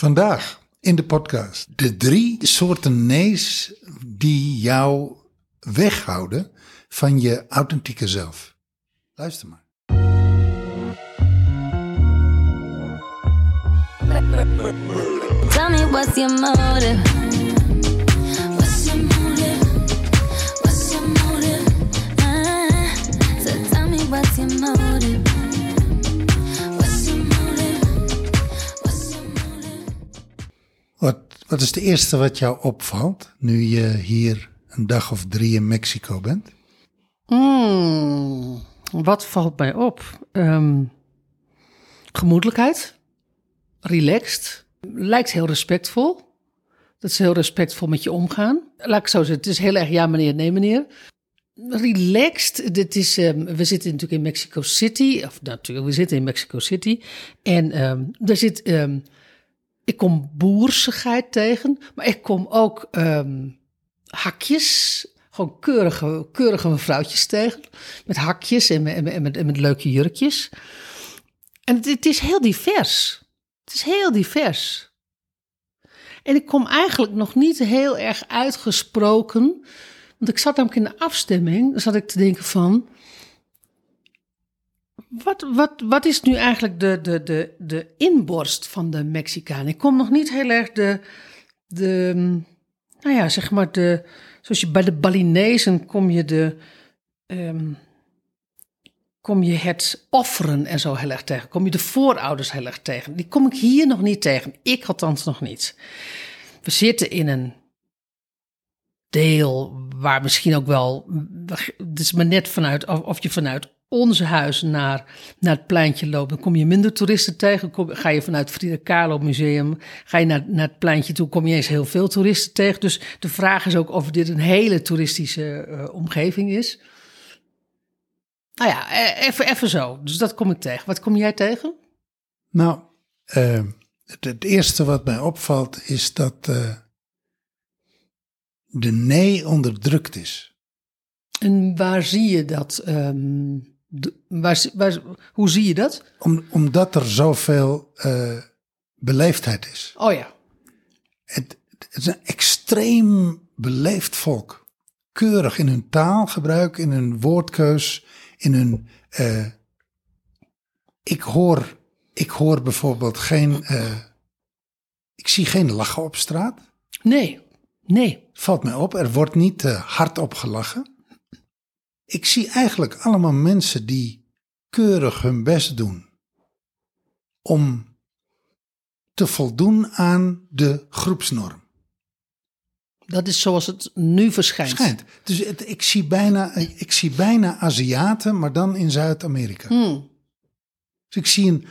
Vandaag in de podcast de drie soorten nee's die jou weghouden van je authentieke zelf. Luister maar. Tell me what's your motive? What's your motive? What's your motive? Ah, so tell me what's your motive? Wat, is het eerste wat jou opvalt nu je hier een dag of drie in Mexico bent? Hmm, wat valt mij op? Ehm, gemoedelijkheid. Relaxed. Lijkt heel respectvol. Dat ze heel respectvol met je omgaan. Laat ik zo zeggen, het is heel erg ja meneer, nee meneer. Relaxed. Dit is, ehm, we zitten natuurlijk in Mexico City. Of natuurlijk, we zitten in Mexico City. En ehm daar zit... ik kom boersigheid tegen, maar ik kom ook ehm, hakjes, gewoon keurige, keurige mevrouwtjes tegen. Met hakjes en met, met, leuke jurkjes. En het, het is heel divers. Het is heel divers. En ik kom eigenlijk nog niet heel erg uitgesproken. Want ik zat namelijk in de afstemming, zat ik te denken van... Wat, wat, wat is nu eigenlijk de, de, de, de inborst van de Mexicaan? Ik kom nog niet heel erg de, de, nou ja, zeg maar de, zoals je bij de Balinezen kom je de, ehm, kom je het offeren en zo heel erg tegen. Kom je de voorouders heel erg tegen. Die kom ik hier nog niet tegen. Ik althans nog niet. We zitten in een deel waar misschien ook wel, het is maar net vanuit, of, of je vanuit onze huis naar, naar het pleintje loopt, dan kom je minder toeristen tegen. Kom, ga je vanuit Frida Kahlo Museum, ga je naar, naar het pleintje toe, kom je eens heel veel toeristen tegen. Dus de vraag is ook of dit een hele toeristische eh, omgeving is. Nou ja, eh, even, even zo. Dus dat kom ik tegen. Wat kom jij tegen? Nou, eh, het, het eerste wat mij opvalt is dat eh, de nee onderdrukt is. En waar zie je dat? ehm, waar, waar, hoe zie je dat? Om, omdat er zoveel eh, beleefdheid is. Oh ja. Het, het is een extreem beleefd volk. Keurig in hun taalgebruik, in hun woordkeus, in hun. eh, ik, hoor, ik hoor bijvoorbeeld geen. eh, ik zie geen lachen op straat. Nee, nee. Valt mij op, er wordt niet hard op gelachen. Ik zie eigenlijk allemaal mensen die keurig hun best doen om te voldoen aan de groepsnorm. Dat is zoals het nu verschijnt. Schijnt. Dus het, ik, zie bijna, ik zie bijna Aziaten, maar dan in Zuid-Amerika. Hmm. Dus ik, zie een,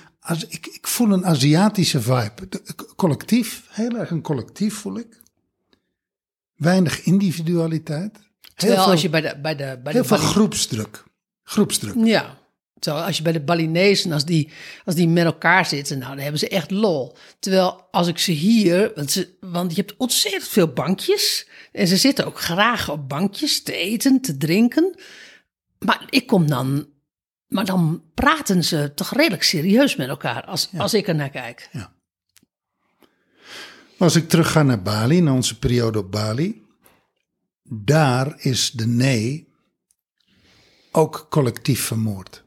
ik, ik voel een Aziatische vibe. De- collectief, heel erg een collectief voel ik. Weinig individualiteit. Heel Terwijl veel, als je bij de, bij de, bij heel de veel groepsdruk. Groepsdruk. Ja. Terwijl als je bij de Balinezen, als die, als die met elkaar zitten, nou, dan hebben ze echt lol. Terwijl als ik ze hier, want, ze, want je hebt ontzettend veel bankjes. En ze zitten ook graag op bankjes te eten, te drinken. Maar ik kom dan, maar dan praten ze toch redelijk serieus met elkaar als, als ik er naar kijk. Als ik terug ga naar Bali, naar onze periode op Bali. Daar is de nee ook collectief vermoord.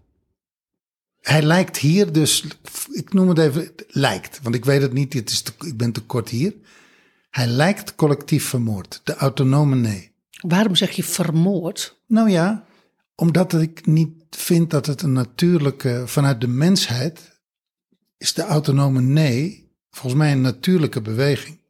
Hij lijkt hier dus, ik noem het even, lijkt, want ik weet het niet, het is te, ik ben te kort hier. Hij lijkt collectief vermoord, de autonome nee. Waarom zeg je vermoord? Nou ja, omdat ik niet vind dat het een natuurlijke, vanuit de mensheid, is de autonome nee volgens mij een natuurlijke beweging.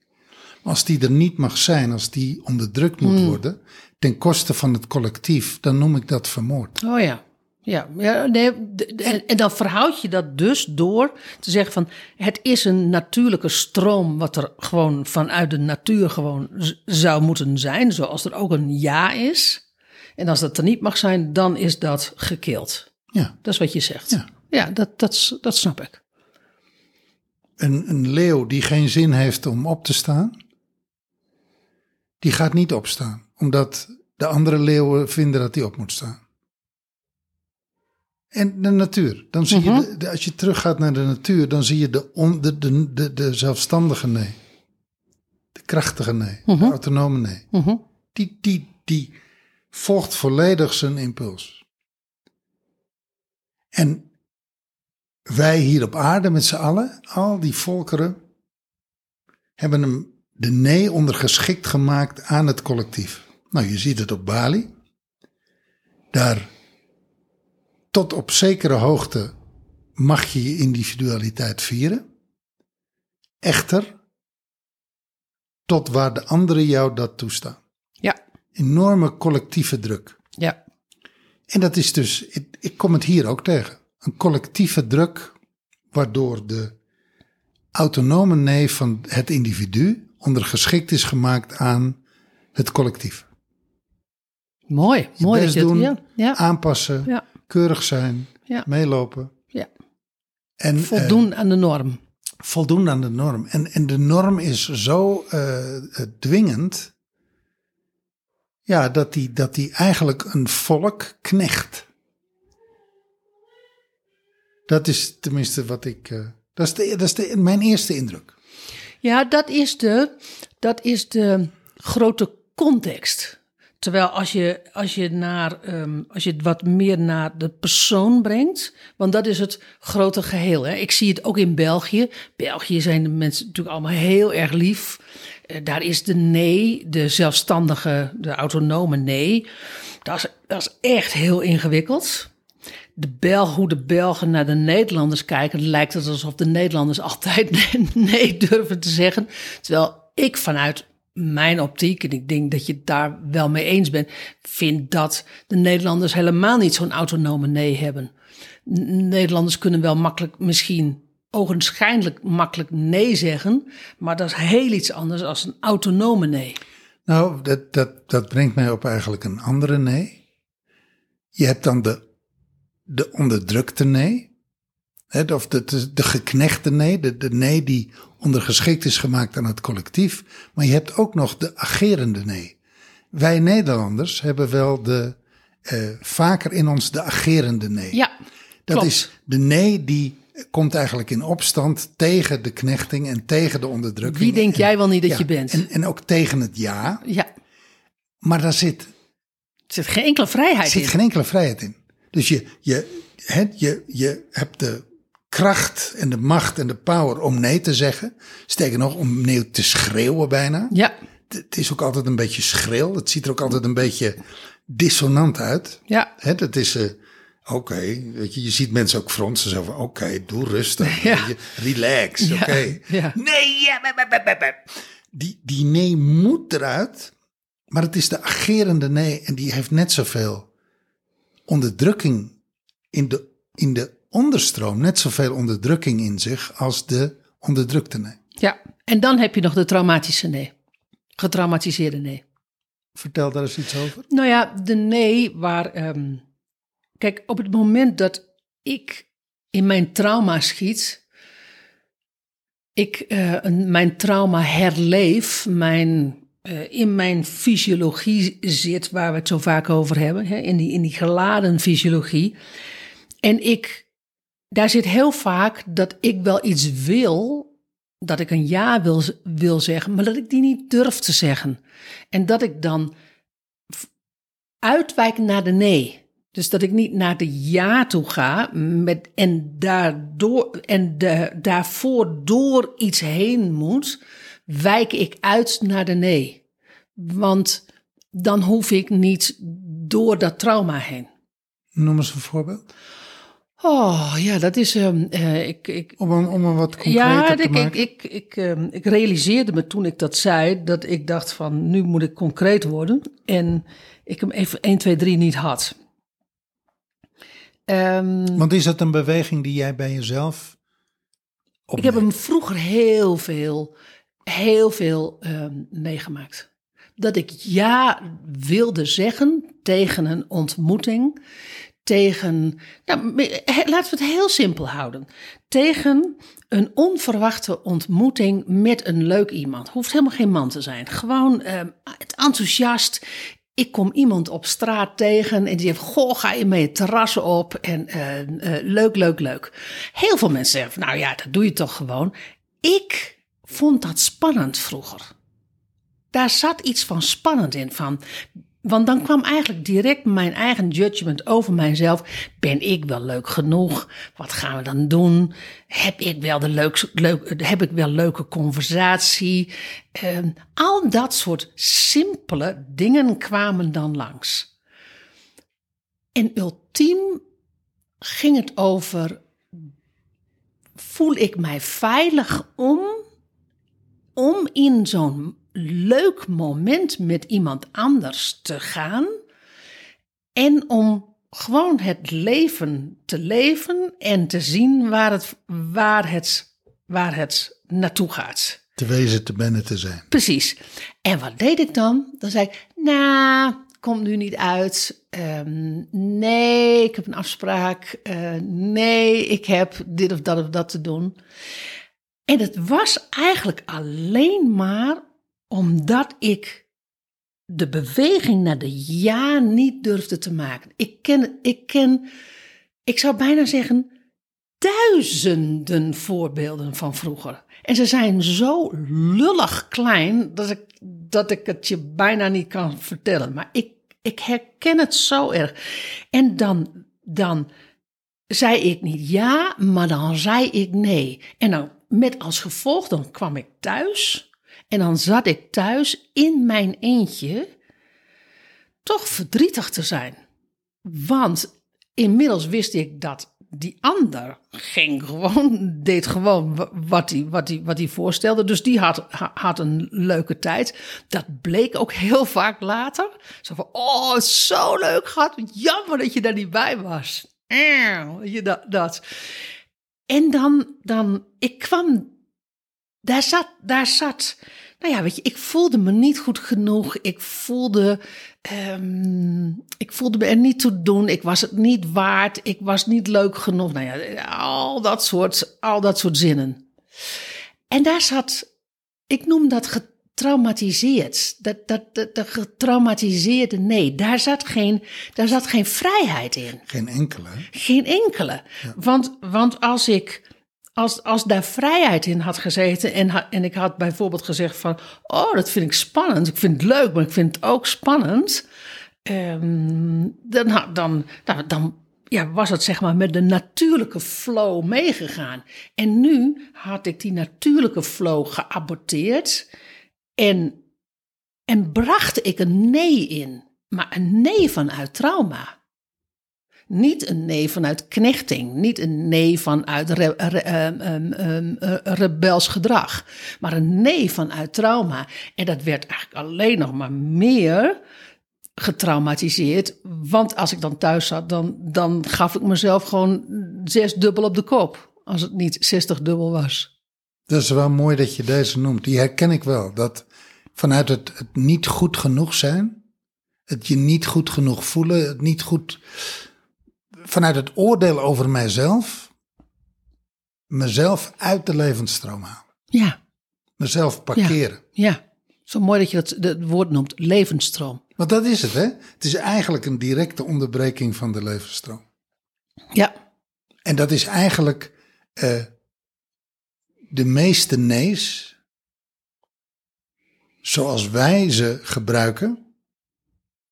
Maar als die er niet mag zijn, als die onderdrukt moet worden, ten koste van het collectief, dan noem ik dat vermoord. Oh ja. Ja, nee, en, en dan verhoud je dat dus door te zeggen van het is een natuurlijke stroom wat er gewoon vanuit de natuur gewoon zou moeten zijn, zoals er ook een ja is. En als dat er niet mag zijn, dan is dat gekild. Ja, Dat is wat je zegt. Ja. ja dat, dat, dat snap ik. een, een leeuw die geen zin heeft om op te staan, die gaat niet opstaan, omdat de andere leeuwen vinden dat hij op moet staan. En de natuur. Dan zie je, de- de- als je teruggaat naar de natuur, dan zie je de, on, de, de, de, de zelfstandige nee. De krachtige nee. De autonome nee. Mhm. Die, die, die volgt volledig zijn impuls. En wij hier op aarde met z'n allen, al die volkeren, hebben hem de nee ondergeschikt gemaakt aan het collectief. Nou, je ziet het op Bali. Daar tot op zekere hoogte mag je je individualiteit vieren. Echter, tot waar de anderen jou dat toestaan. Ja, Enorme collectieve druk. ja, En dat is dus, ik, ik kom het hier ook tegen. Een collectieve druk, waardoor de autonome nee van het individu ondergeschikt is gemaakt aan het collectief. mooi. Je mooi best dat je het- doen, ja, ja, aanpassen, Ja. keurig zijn, meelopen. ja. En eh, Voldoen aan de norm. voldoen aan de norm. En, en de norm is zo eh, eh, dwingend, ja, dat die, dat die eigenlijk een volk knecht. Dat is tenminste wat ik. eh, dat is, de, dat is de, mijn eerste indruk. Ja, dat is de, dat is de grote context. Terwijl als je, als, je naar, ehm, als je het wat meer naar de persoon brengt, want dat is het grote geheel. Hè. Ik zie het ook in België. België zijn de mensen natuurlijk allemaal heel erg lief. Eh, daar is de nee, de zelfstandige, de autonome nee. Dat is, dat is echt heel ingewikkeld. De Belg, hoe de Belgen naar de Nederlanders kijken, lijkt het alsof de Nederlanders altijd nee, durven te zeggen. Terwijl ik vanuit mijn optiek, en ik denk dat je het daar wel mee eens bent, vind dat de Nederlanders helemaal niet zo'n autonome nee hebben. Nederlanders kunnen wel makkelijk, misschien ogenschijnlijk makkelijk nee zeggen, maar dat is heel iets anders dan een autonome nee. Nou, dat, dat, dat brengt mij op eigenlijk een andere nee. Je hebt dan de, de onderdrukte nee. Of de, de, de geknechte nee, de, de nee die ondergeschikt is gemaakt aan het collectief. Maar je hebt ook nog de agerende nee. Wij Nederlanders hebben wel de, eh, vaker in ons de agerende nee. Ja, dat klopt. is de nee die komt eigenlijk in opstand tegen de knechting en tegen de onderdrukking. Wie denk En- jij wel niet dat ja, je bent? En, en ook tegen het ja. ja, Maar daar zit, er zit geen enkele vrijheid zit in. geen enkele vrijheid in. Dus je, je, je, je hebt de kracht en de macht en de power om nee te zeggen. Sterker nog, om nee te schreeuwen bijna. Ja, Het- Het is ook altijd een beetje schril. Het ziet er ook altijd een beetje dissonant uit. ja, dat is, eh, oké, weet je, je ziet mensen ook fronsen zo van, oké, doe rustig, Ja. weet je, relax, Ja, oké. ja. Nee, ja. Die, die nee moet eruit, maar het is de agerende nee en die heeft net zoveel onderdrukking in de, in de onderstroom, net zoveel onderdrukking in zich als de onderdrukte nee. ja. En dan heb je nog de traumatische nee. Getraumatiseerde nee. Vertel daar eens iets over. Nou ja, de nee waar. ehm, kijk, op het moment dat ik in mijn trauma schiet. Ik eh, mijn trauma herleef. Mijn, eh, in mijn fysiologie zit, waar we het zo vaak over hebben. Hè, in, die, in die geladen fysiologie. En ik. Daar zit heel vaak dat ik wel iets wil. Dat ik een ja wil, wil zeggen, maar dat ik die niet durf te zeggen. En dat ik dan uitwijken naar de nee. Dus dat ik niet naar de ja toe ga met, en, daardoor, en de, daarvoor door iets heen moet, wijk ik uit naar de nee. Want dan hoef ik niet door dat trauma heen. Noem eens een voorbeeld. Oh ja, dat is. ehm, eh, ik, ik, Om een, om een wat concreter ja, te ik, ik, maken. ik, ik, ehm, ik realiseerde me toen ik dat zei, dat ik dacht van nu moet ik concreet worden. En ik hem even 1, 2, 3 niet had. Ehm, Want is dat een beweging die jij bij jezelf ik heb hem vroeger heel veel, heel veel ehm, meegemaakt. Dat ik ja wilde zeggen tegen een ontmoeting. Tegen, nou, laten we het heel simpel houden. Tegen een onverwachte ontmoeting met een leuk iemand. Hoeft helemaal geen man te zijn. Gewoon ehm, het enthousiast. ik kom iemand op straat tegen en die zegt: Goh, ga je mee het terras op? En eh, leuk, leuk, leuk. Heel veel mensen zeggen: Nou ja, dat doe je toch gewoon. Ik vond dat spannend vroeger. Daar zat iets van spannend in. Van, want dan kwam eigenlijk direct mijn eigen judgment over mijzelf. Ben ik wel leuk genoeg? Wat gaan we dan doen? Heb ik wel, de leuk, heb ik wel leuke conversatie? Ehm, al dat soort simpele dingen kwamen dan langs. En ultiem ging het over: voel ik mij veilig om, om in zo'n leuk moment met iemand anders te gaan en om gewoon het leven te leven en te zien waar het, waar het, waar het naartoe gaat. Te wezen, te binnen te zijn. Precies. En wat deed ik dan? Dan zei ik, nou, komt nu niet uit. Ehm, nee, ik heb een afspraak. Eh, nee, ik heb dit of dat of dat te doen. En het was eigenlijk alleen maar omdat ik de beweging naar de ja niet durfde te maken. Ik ken, ik ken, ik zou bijna zeggen, duizenden voorbeelden van vroeger. En ze zijn zo lullig klein dat ik, dat ik het je bijna niet kan vertellen. Maar ik, ik herken het zo erg. En dan, dan zei ik niet ja, maar dan zei ik nee. En dan met als gevolg, dan kwam ik thuis. En dan zat ik thuis in mijn eentje toch verdrietig te zijn. Want inmiddels wist ik dat die ander ging gewoon, deed gewoon wat hij, wat hij, wat hij voorstelde. Dus die had, had een leuke tijd. Dat bleek ook heel vaak later. Zo van, oh, zo leuk gehad. Jammer dat je daar niet bij was. Je dat, dat. En dan, dan, ik kwam, daar zat, daar zat nou ja, weet je, ik voelde me niet goed genoeg. Ik voelde, um, ik voelde me er niet toe doen. Ik was het niet waard. Ik was niet leuk genoeg. Nou ja, al dat soort, al dat soort zinnen. En daar zat, ik noem dat getraumatiseerd. Dat, dat, dat, dat getraumatiseerde nee, daar zat, geen, daar zat geen vrijheid in. Geen enkele. Geen enkele. Want, want als ik als, als daar vrijheid in had gezeten en, en ik had bijvoorbeeld gezegd van, oh, dat vind ik spannend, ik vind het leuk, maar ik vind het ook spannend, ehm, dan, dan, nou, dan ja, was het zeg maar met de natuurlijke flow meegegaan. En nu had ik die natuurlijke flow geaborteerd en, en bracht ik een nee in, maar een nee vanuit trauma. Niet een nee vanuit knechting, niet een nee vanuit re, ehm, ehm, ehm, eh, rebels gedrag, maar een nee vanuit trauma. En dat werd eigenlijk alleen nog maar meer getraumatiseerd. Want als ik dan thuis zat, dan, dan gaf ik mezelf gewoon zes dubbel op de kop. Als het niet zestig dubbel was. Dat is wel mooi dat je deze noemt. Die herken ik wel. Dat vanuit het, het niet goed genoeg zijn, het je niet goed genoeg voelen, het niet goed vanuit het oordeel over mijzelf, mezelf uit de levensstroom halen. Ja. Mezelf parkeren. Ja, ja. zo mooi dat je dat het woord noemt, levensstroom. Want dat is het, hè? Het is eigenlijk een directe onderbreking van de levensstroom. Ja. En dat is eigenlijk uh, de meeste nee's, zoals wij ze gebruiken,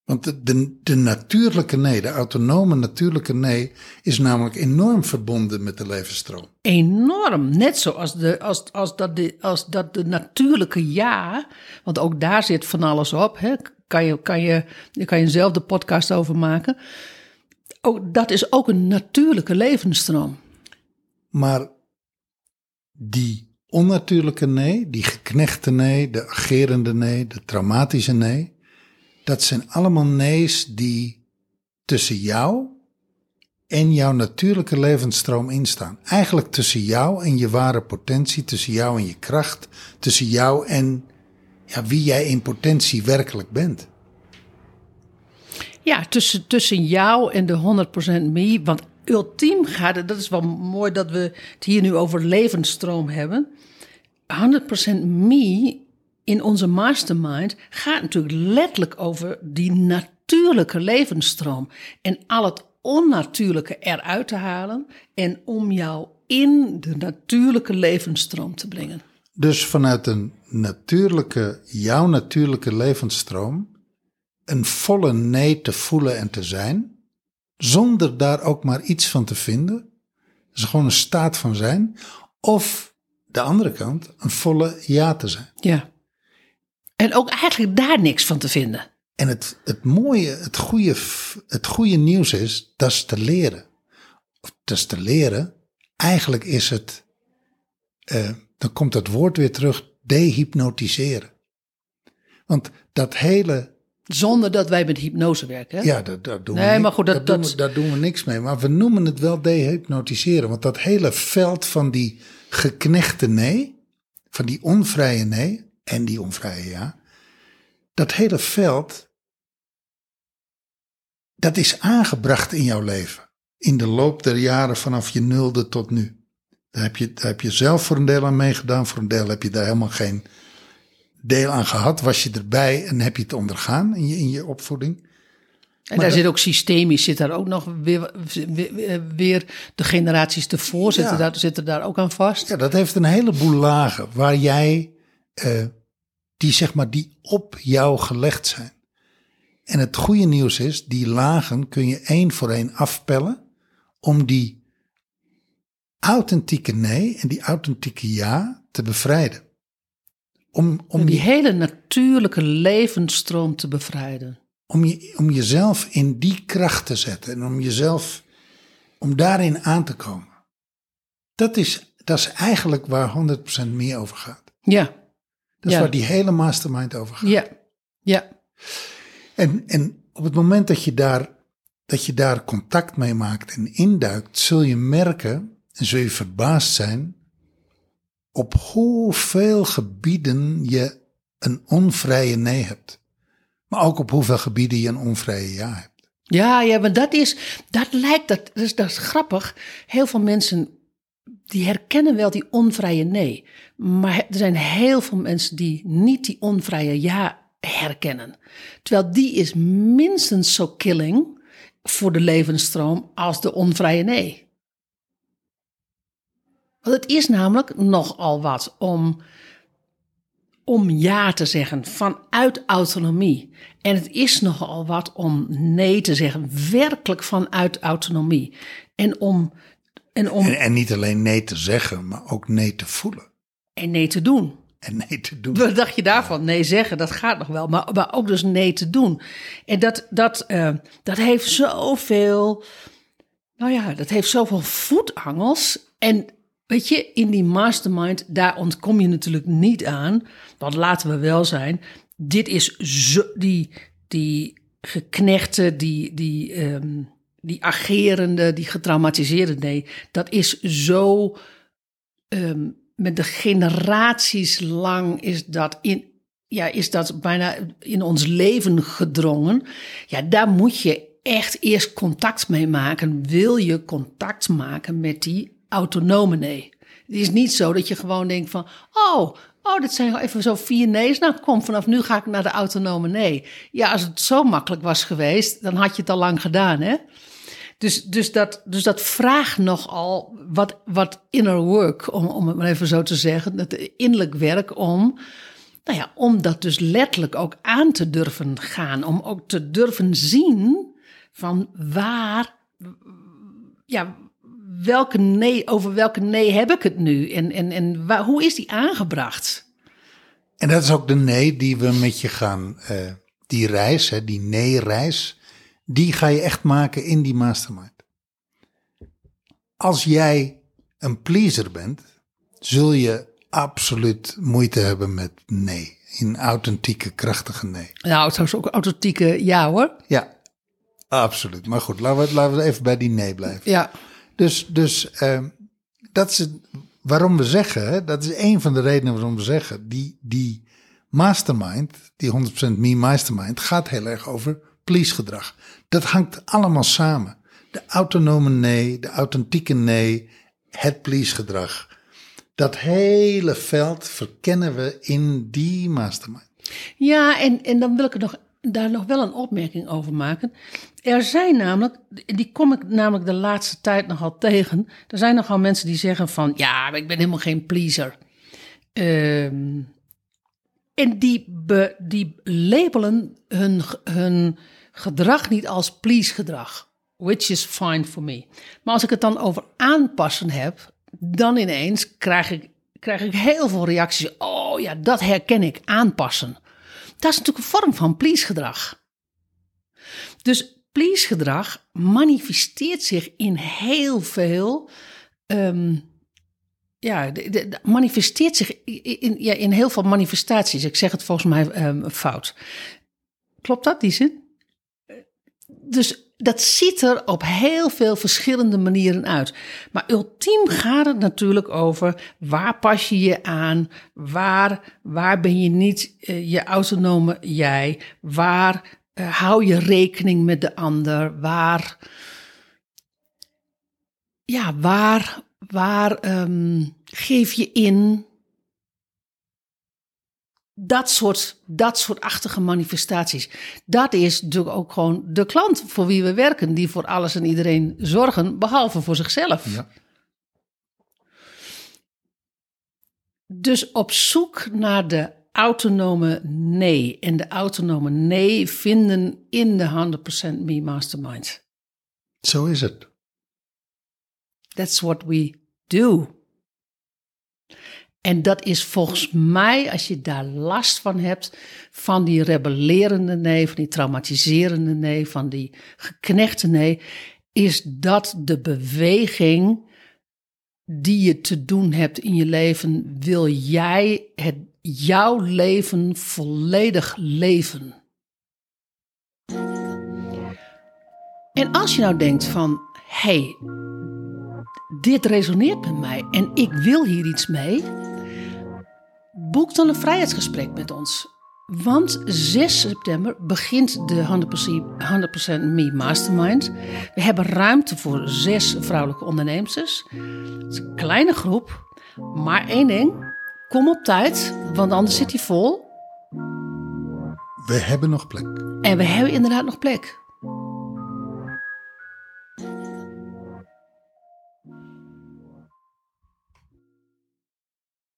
want de, de, de, natuurlijke nee, de autonome natuurlijke nee, is namelijk enorm verbonden met de levensstroom. Enorm. Net zoals de, als, als dat de, als dat de natuurlijke ja, want ook daar zit van alles op. Hè? Kan, je, kan, je, kan je zelf de podcast over maken. Ook, dat is ook een natuurlijke levensstroom. Maar die onnatuurlijke nee, die geknechte nee, de agerende nee, de traumatische nee dat zijn allemaal nee's die tussen jou en jouw natuurlijke levensstroom instaan. Eigenlijk tussen jou en je ware potentie, tussen jou en je kracht, tussen jou en ja, wie jij in potentie werkelijk bent. Ja, tussen, tussen jou en de 100% me. Want ultiem gaat het, dat is wel mooi dat we het hier nu over levensstroom hebben. 100% me in onze mastermind gaat natuurlijk letterlijk over die natuurlijke levensstroom. En al het onnatuurlijke eruit te halen en om jou in de natuurlijke levensstroom te brengen. Dus vanuit een natuurlijke, jouw natuurlijke levensstroom, een volle nee te voelen en te zijn, zonder daar ook maar iets van te vinden. Dat is gewoon een staat van zijn. Of de andere kant, een volle ja te zijn. Ja. En ook eigenlijk daar niks van te vinden. En het, het mooie, het goede, het goede nieuws is, dat is te leren. Of dat is te leren. Eigenlijk is het, eh, dan komt dat woord weer terug, dehypnotiseren. Want dat hele, Zonder dat wij met hypnose werken. Hè? ja, dat, dat doen we Nee, ni- maar goed, dat- dat, doen we, daar doen we niks mee. Maar we noemen het wel dehypnotiseren. Want dat hele veld van die geknechte nee, van die onvrije nee en die onvrije ja, dat hele veld, dat is aangebracht in jouw leven. In de loop der jaren vanaf je nulde tot nu. Daar heb, je, daar heb je zelf voor een deel aan meegedaan. Voor een deel heb je daar helemaal geen deel aan gehad. Was je erbij en heb je het ondergaan in je, in je opvoeding. En daar zit ook systemisch, zit daar ook nog weer, weer, weer de generaties ervoor zitten, Ja. daar, zitten daar ook aan vast. Ja, dat heeft een heleboel lagen waar jij, eh, die zeg maar, die op jou gelegd zijn. En het goede nieuws is, die lagen kun je één voor één afpellen om die authentieke nee en die authentieke ja te bevrijden. Om, om, die je, hele natuurlijke levensstroom te bevrijden. om, je, om jezelf in die kracht te zetten en om jezelf, om daarin aan te komen. Dat is, dat is eigenlijk waar 100% meer over gaat. Ja, Dat is Ja. waar die hele mastermind over gaat. ja, ja. En, en op het moment dat je, daar, dat je daar contact mee maakt en induikt, zul je merken en zul je verbaasd zijn op hoeveel gebieden je een onvrije nee hebt. Maar ook op hoeveel gebieden je een onvrije ja hebt. Ja, ja, maar dat is, dat lijkt, dat, dat, is, dat is grappig. Heel veel mensen, die herkennen wel die onvrije nee. Maar er zijn heel veel mensen die niet die onvrije ja herkennen. Terwijl die is minstens zo killing voor de levensstroom als de onvrije nee. Want het is namelijk nogal wat om, om ja te zeggen vanuit autonomie. En het is nogal wat om nee te zeggen, werkelijk vanuit autonomie. En om, en om En, en niet alleen nee te zeggen, maar ook nee te voelen. en nee te doen. En nee te doen. Wat dacht je daarvan? Nee zeggen, dat gaat nog wel. Maar, maar ook dus nee te doen. En dat, dat, eh, dat heeft zoveel... Nou ja, dat heeft zoveel voetangels. En weet je, in die mastermind, daar ontkom je natuurlijk niet aan. Want laten we wel zijn, dit is zo, die, die geknechte, die, die, ehm, die agerende, die getraumatiseerde nee. Dat is zo ehm, met de generaties lang is dat in, ja, is dat bijna in ons leven gedrongen. Ja, daar moet je echt eerst contact mee maken. Wil je contact maken met die autonome nee? Het is niet zo dat je gewoon denkt van, oh, oh, dit zijn even zo vier nee's. Nou, kom, vanaf nu ga ik naar de autonome nee. Ja, als het zo makkelijk was geweest, dan had je het al lang gedaan, hè? Dus, dus, dat, dus dat vraagt nogal wat, wat inner work, om, om het maar even zo te zeggen. Dat innerlijk werk om, nou ja, om dat dus letterlijk ook aan te durven gaan. Om ook te durven zien van waar, ja, welke nee, over welke nee heb ik het nu? En, en, en waar, hoe is die aangebracht? En dat is ook de nee die we met je gaan, eh, die reis, hè, die nee-reis, die ga je echt maken in die mastermind. Als jij een pleaser bent, zul je absoluut moeite hebben met nee. In authentieke, krachtige nee. Nou, het is ook authentieke ja hoor. Ja, absoluut. Maar goed, laten we, laten we even bij die nee blijven. Ja, Dus, dus eh, dat is waarom we zeggen, dat is een van de redenen waarom we zeggen, die, die mastermind, die 100% me mastermind, gaat heel erg over please gedrag. Dat hangt allemaal samen. De autonome nee, de authentieke nee, het please gedrag. Dat hele veld verkennen we in die mastermind. Ja, en, en dan wil ik er nog, daar nog wel een opmerking over maken. Er zijn namelijk, die kom ik namelijk de laatste tijd nogal tegen. Er zijn nogal mensen die zeggen van, ja, ik ben helemaal geen pleaser. Ehm, en die, be, die labelen hun, hun gedrag niet als please gedrag. Which is fine for me. Maar als ik het dan over aanpassen heb, dan ineens krijg ik, krijg ik heel veel reacties. Oh ja, dat herken ik, aanpassen. Dat is natuurlijk een vorm van please gedrag. Dus please gedrag manifesteert zich in heel veel. ehm, ja, de, manifesteert zich in, in- ja, in heel veel manifestaties. Ik zeg het volgens mij ehm, fout. Klopt dat, die zin? Dus dat ziet er op heel veel verschillende manieren uit. Maar ultiem gaat het natuurlijk over waar pas je je aan, waar, waar ben je niet eh, je autonome jij, waar eh, hou je rekening met de ander, waar, ja, waar, waar ehm, geef je in. Dat soort, dat soort achtige manifestaties. Dat is natuurlijk ook gewoon de klant voor wie we werken, die voor alles en iedereen zorgen, behalve voor zichzelf. Ja. Dus op zoek naar de autonome nee. En de autonome nee vinden in de 100% Me Mastermind. Zo is het. That's what we do. En dat is volgens mij, als je daar last van hebt, van die rebellerende nee, van die traumatiserende nee, van die geknechte nee, is dat de beweging die je te doen hebt in je leven. Wil jij het, jouw leven volledig leven? En als je nou denkt van, hé, hey, dit resoneert met mij en ik wil hier iets mee, boek dan een vrijheidsgesprek met ons. Want 6 september begint de 100%, 100% Me Mastermind. We hebben ruimte voor zes vrouwelijke ondernemers. Het is een kleine groep, maar één ding. Kom op tijd, want anders zit hij vol. We hebben nog plek. En we hebben inderdaad nog plek.